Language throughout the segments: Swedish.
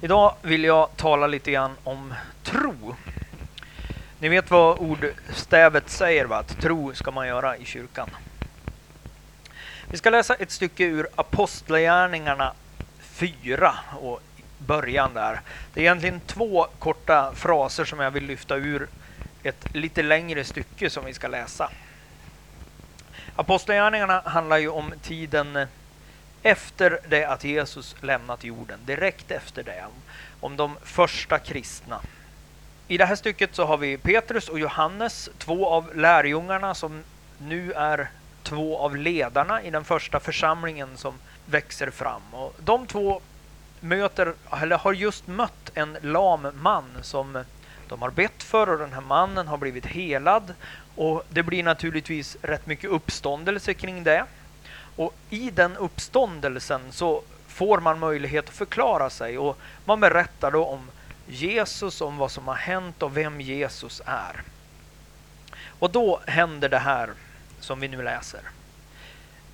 Idag vill jag tala lite grann om tro. Ni vet vad ordstävet säger, va? att tro ska man göra i kyrkan. Vi ska läsa ett stycke ur Apostlagärningarna 4 och början där. Det är egentligen två korta fraser som jag vill lyfta ur ett lite längre stycke som vi ska läsa. Apostlagärningarna handlar ju om tiden efter det att Jesus lämnat jorden, direkt efter det, om de första kristna. I det här stycket så har vi Petrus och Johannes, två av lärjungarna som nu är två av ledarna i den första församlingen som växer fram. Och de två möter, eller har just mött en lam man som de har bett för och den här mannen har blivit helad. Och det blir naturligtvis rätt mycket uppståndelse kring det. Och i den uppståndelsen så får man möjlighet att förklara sig och man berättar då om Jesus, om vad som har hänt och vem Jesus är. Och då händer det här som vi nu läser.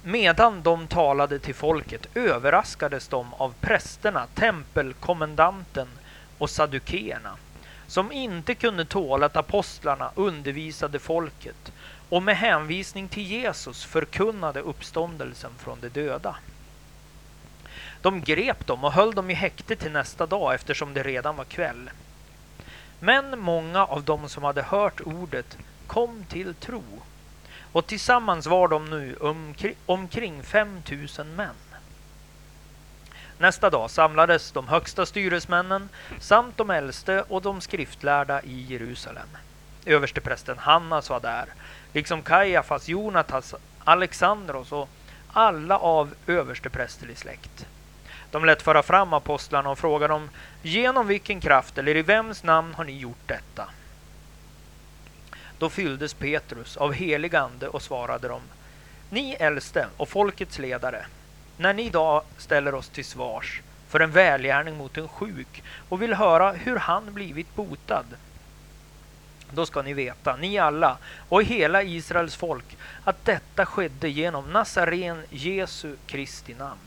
Medan de talade till folket överraskades de av prästerna, tempelkommendanten och sadukeerna som inte kunde tåla att apostlarna undervisade folket och med hänvisning till Jesus förkunnade uppståndelsen från de döda. De grep dem och höll dem i häkte till nästa dag eftersom det redan var kväll. Men många av dem som hade hört ordet kom till tro och tillsammans var de nu omkring 5000 män. Nästa dag samlades de högsta styresmännen samt de äldste och de skriftlärda i Jerusalem. Översteprästen Hannas var där, liksom Kajafas, Jonatas, Alexandros och alla av översteprästerlig släkt. De lät föra fram apostlarna och frågade dem genom vilken kraft eller i vems namn har ni gjort detta? Då fylldes Petrus av helig ande och svarade dem Ni äldste och folkets ledare, när ni idag ställer oss till svars för en välgärning mot en sjuk och vill höra hur han blivit botad då ska ni veta, ni alla och hela Israels folk, att detta skedde genom Nazaren Jesu Kristi namn.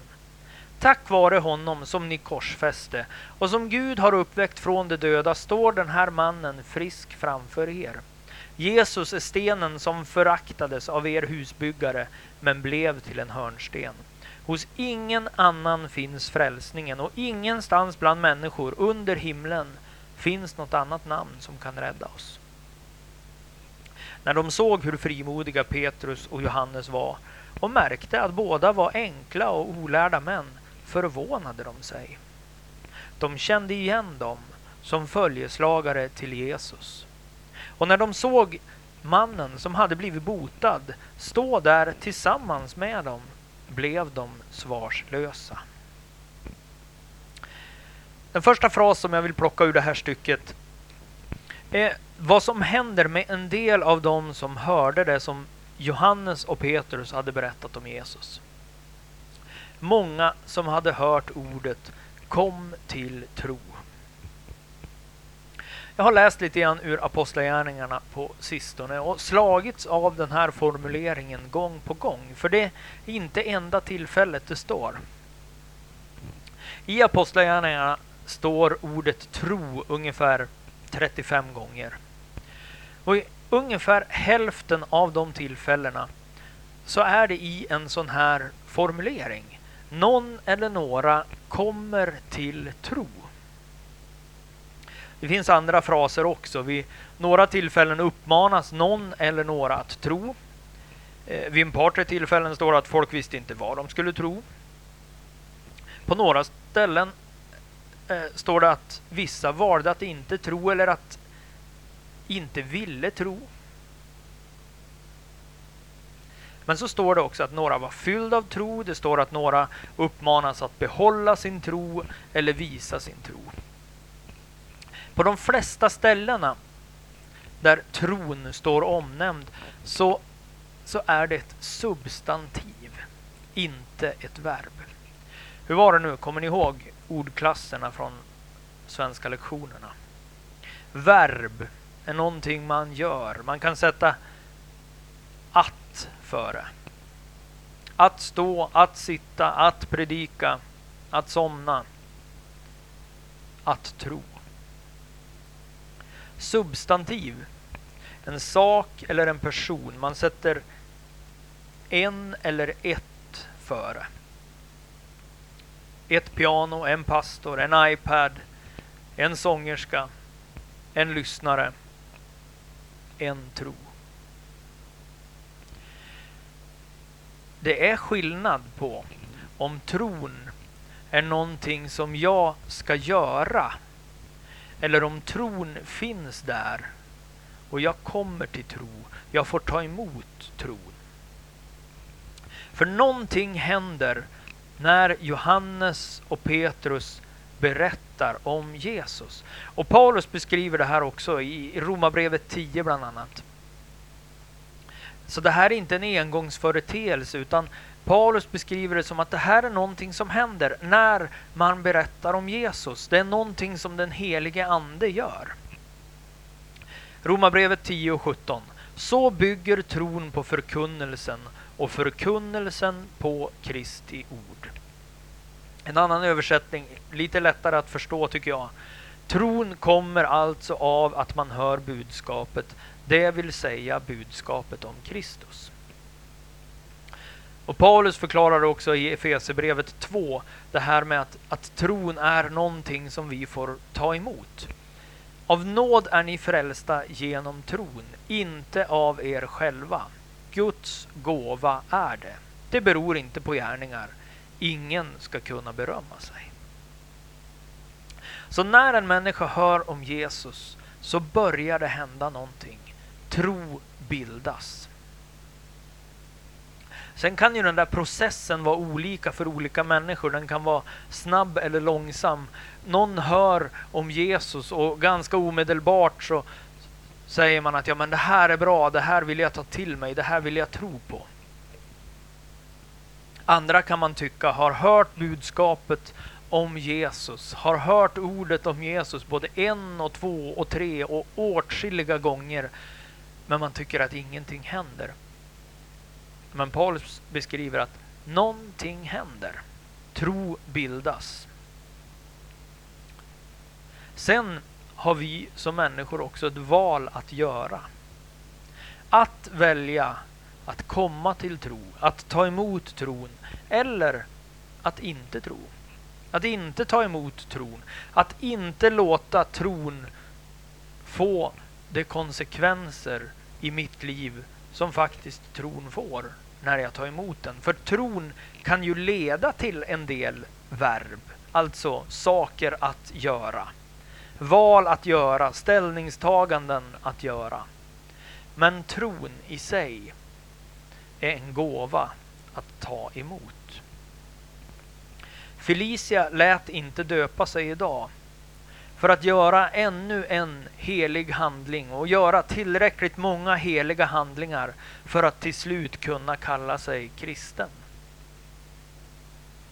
Tack vare honom som ni korsfäste och som Gud har uppväckt från de döda står den här mannen frisk framför er. Jesus är stenen som föraktades av er husbyggare men blev till en hörnsten. Hos ingen annan finns frälsningen och ingenstans bland människor under himlen finns något annat namn som kan rädda oss. När de såg hur frimodiga Petrus och Johannes var och märkte att båda var enkla och olärda män förvånade de sig. De kände igen dem som följeslagare till Jesus. Och när de såg mannen som hade blivit botad stå där tillsammans med dem blev de svarslösa. Den första fras som jag vill plocka ur det här stycket Eh, vad som händer med en del av dem som hörde det som Johannes och Petrus hade berättat om Jesus. Många som hade hört ordet kom till tro. Jag har läst lite grann ur Apostlagärningarna på sistone och slagits av den här formuleringen gång på gång. För det är inte enda tillfället det står. I Apostlagärningarna står ordet tro ungefär 35 gånger. Och i ungefär hälften av de tillfällena så är det i en sån här formulering. Någon eller några kommer till tro. Det finns andra fraser också. Vid några tillfällen uppmanas någon eller några att tro. Eh, vid ett par tre tillfällen står det att folk visste inte vad de skulle tro. På några ställen eh, står det att vissa valde att inte tro eller att inte ville tro. Men så står det också att några var fyllda av tro. Det står att några uppmanas att behålla sin tro eller visa sin tro. På de flesta ställena där tron står omnämnd så, så är det ett substantiv, inte ett verb. Hur var det nu? Kommer ni ihåg ordklasserna från svenska lektionerna? Verb är någonting man gör. Man kan sätta att före. Att stå, att sitta, att predika, att somna. att tro. Substantiv. En sak eller en person. Man sätter en eller ett före. Ett piano, en pastor, en iPad, en sångerska, en lyssnare, en tro. Det är skillnad på om tron är någonting som jag ska göra eller om tron finns där och jag kommer till tro. Jag får ta emot tron. För någonting händer när Johannes och Petrus berättar om Jesus. Och Paulus beskriver det här också i Romarbrevet 10 bland annat. Så det här är inte en engångsföreteelse utan Paulus beskriver det som att det här är någonting som händer när man berättar om Jesus. Det är någonting som den helige ande gör. Romarbrevet 10 och 17. Så bygger tron på förkunnelsen och förkunnelsen på Kristi ord. En annan översättning, lite lättare att förstå tycker jag. Tron kommer alltså av att man hör budskapet, det vill säga budskapet om Kristus. Och Paulus förklarar också i Efesierbrevet 2 det här med att, att tron är någonting som vi får ta emot. Av nåd är ni frälsta genom tron, inte av er själva. Guds gåva är det. Det beror inte på gärningar. Ingen ska kunna berömma sig. Så när en människa hör om Jesus så börjar det hända någonting. Tro bildas. Sen kan ju den där processen vara olika för olika människor. Den kan vara snabb eller långsam. Någon hör om Jesus och ganska omedelbart så säger man att ja, men det här är bra, det här vill jag ta till mig, det här vill jag tro på. Andra kan man tycka har hört budskapet om Jesus, har hört ordet om Jesus både en och två och tre och åtskilliga gånger. Men man tycker att ingenting händer. Men Paulus beskriver att någonting händer. Tro bildas. Sen har vi som människor också ett val att göra. Att välja att komma till tro, att ta emot tron eller att inte tro. Att inte ta emot tron, att inte låta tron få de konsekvenser i mitt liv som faktiskt tron får när jag tar emot den. För tron kan ju leda till en del verb, alltså saker att göra. Val att göra, ställningstaganden att göra. Men tron i sig är en gåva att ta emot. Felicia lät inte döpa sig idag för att göra ännu en helig handling och göra tillräckligt många heliga handlingar för att till slut kunna kalla sig kristen.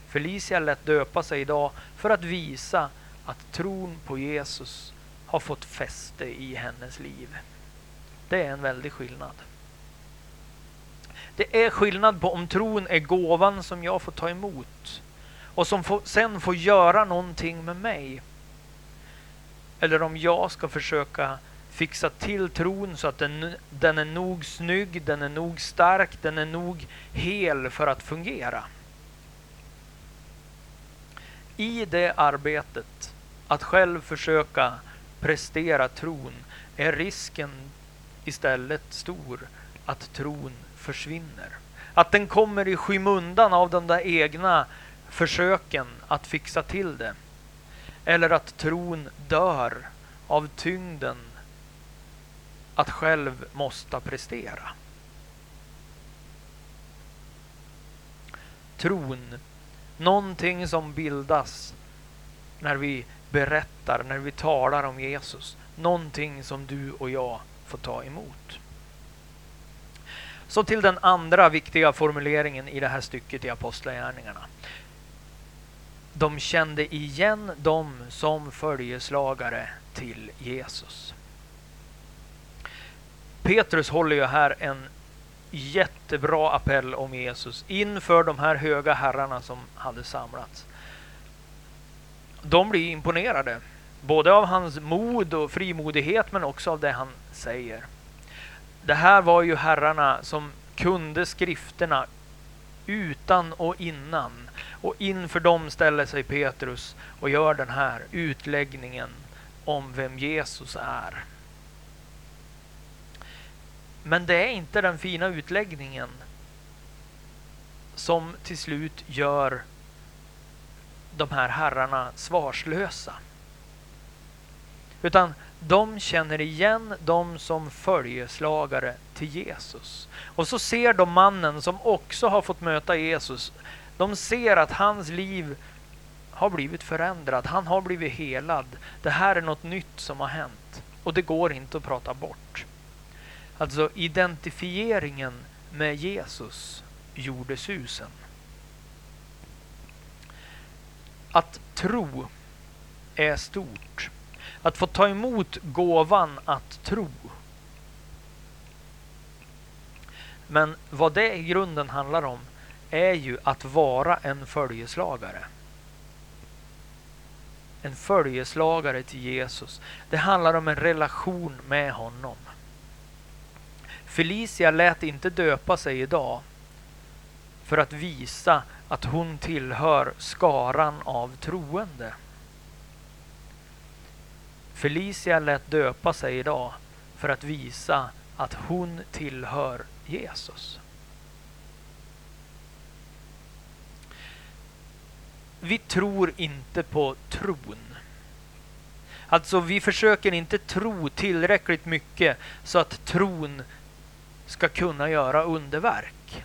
Felicia lät döpa sig idag för att visa att tron på Jesus har fått fäste i hennes liv. Det är en väldig skillnad. Det är skillnad på om tron är gåvan som jag får ta emot och som får, sen får göra någonting med mig. Eller om jag ska försöka fixa till tron så att den, den är nog snygg, den är nog stark, den är nog hel för att fungera. I det arbetet, att själv försöka prestera tron, är risken istället stor att tron försvinner. Att den kommer i skymundan av de där egna försöken att fixa till det. Eller att tron dör av tyngden att själv måste prestera. Tron, någonting som bildas när vi berättar, när vi talar om Jesus. Någonting som du och jag får ta emot. Så till den andra viktiga formuleringen i det här stycket i Apostlagärningarna. De kände igen dem som följeslagare till Jesus. Petrus håller ju här en jättebra appell om Jesus inför de här höga herrarna som hade samlats. De blir imponerade Både av hans mod och frimodighet men också av det han säger. Det här var ju herrarna som kunde skrifterna utan och innan. Och inför dem ställer sig Petrus och gör den här utläggningen om vem Jesus är. Men det är inte den fina utläggningen som till slut gör de här herrarna svarslösa. Utan de känner igen dem som följeslagare till Jesus. Och så ser de mannen som också har fått möta Jesus. De ser att hans liv har blivit förändrad. Han har blivit helad. Det här är något nytt som har hänt. Och det går inte att prata bort. Alltså identifieringen med Jesus gjorde susen. Att tro är stort. Att få ta emot gåvan att tro. Men vad det i grunden handlar om är ju att vara en följeslagare. En följeslagare till Jesus. Det handlar om en relation med honom. Felicia lät inte döpa sig idag för att visa att hon tillhör skaran av troende. Felicia lät döpa sig idag för att visa att hon tillhör Jesus. Vi tror inte på tron. Alltså, vi försöker inte tro tillräckligt mycket så att tron ska kunna göra underverk.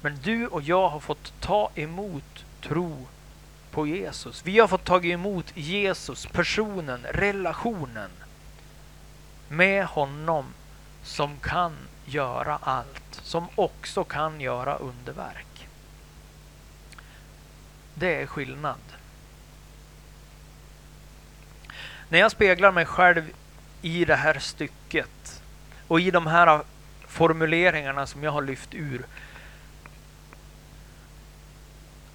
Men du och jag har fått ta emot tro på Jesus. Vi har fått ta emot Jesus, personen, relationen med honom som kan göra allt, som också kan göra underverk. Det är skillnad. När jag speglar mig själv i det här stycket och i de här formuleringarna som jag har lyft ur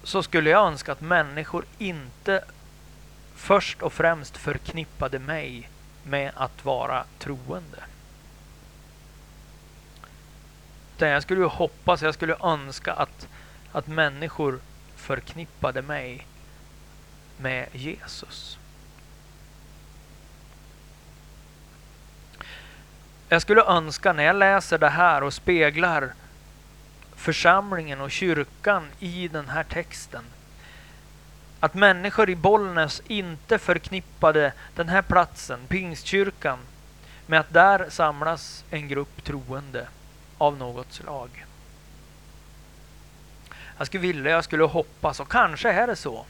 så skulle jag önska att människor inte först och främst förknippade mig med att vara troende. Utan jag skulle hoppas, jag skulle önska att, att människor förknippade mig med Jesus. Jag skulle önska när jag läser det här och speglar församlingen och kyrkan i den här texten. Att människor i Bollnäs inte förknippade den här platsen, Pingstkyrkan, med att där samlas en grupp troende av något slag. Jag skulle vilja, jag skulle hoppas, och kanske är det så,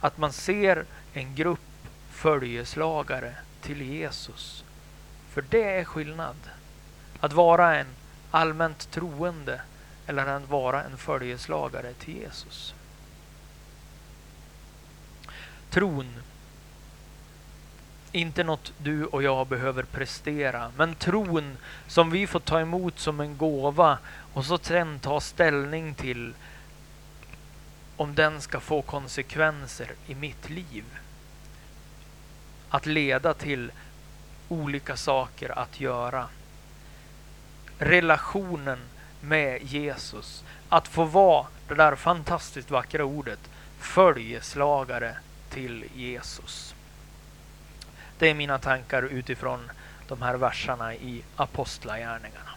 att man ser en grupp följeslagare till Jesus. För det är skillnad. Att vara en allmänt troende eller att vara en följeslagare till Jesus. Tron. Inte något du och jag behöver prestera, men tron som vi får ta emot som en gåva och så sen ta ställning till om den ska få konsekvenser i mitt liv. Att leda till olika saker att göra relationen med Jesus. Att få vara det där fantastiskt vackra ordet följeslagare till Jesus. Det är mina tankar utifrån de här verserna i Apostlagärningarna.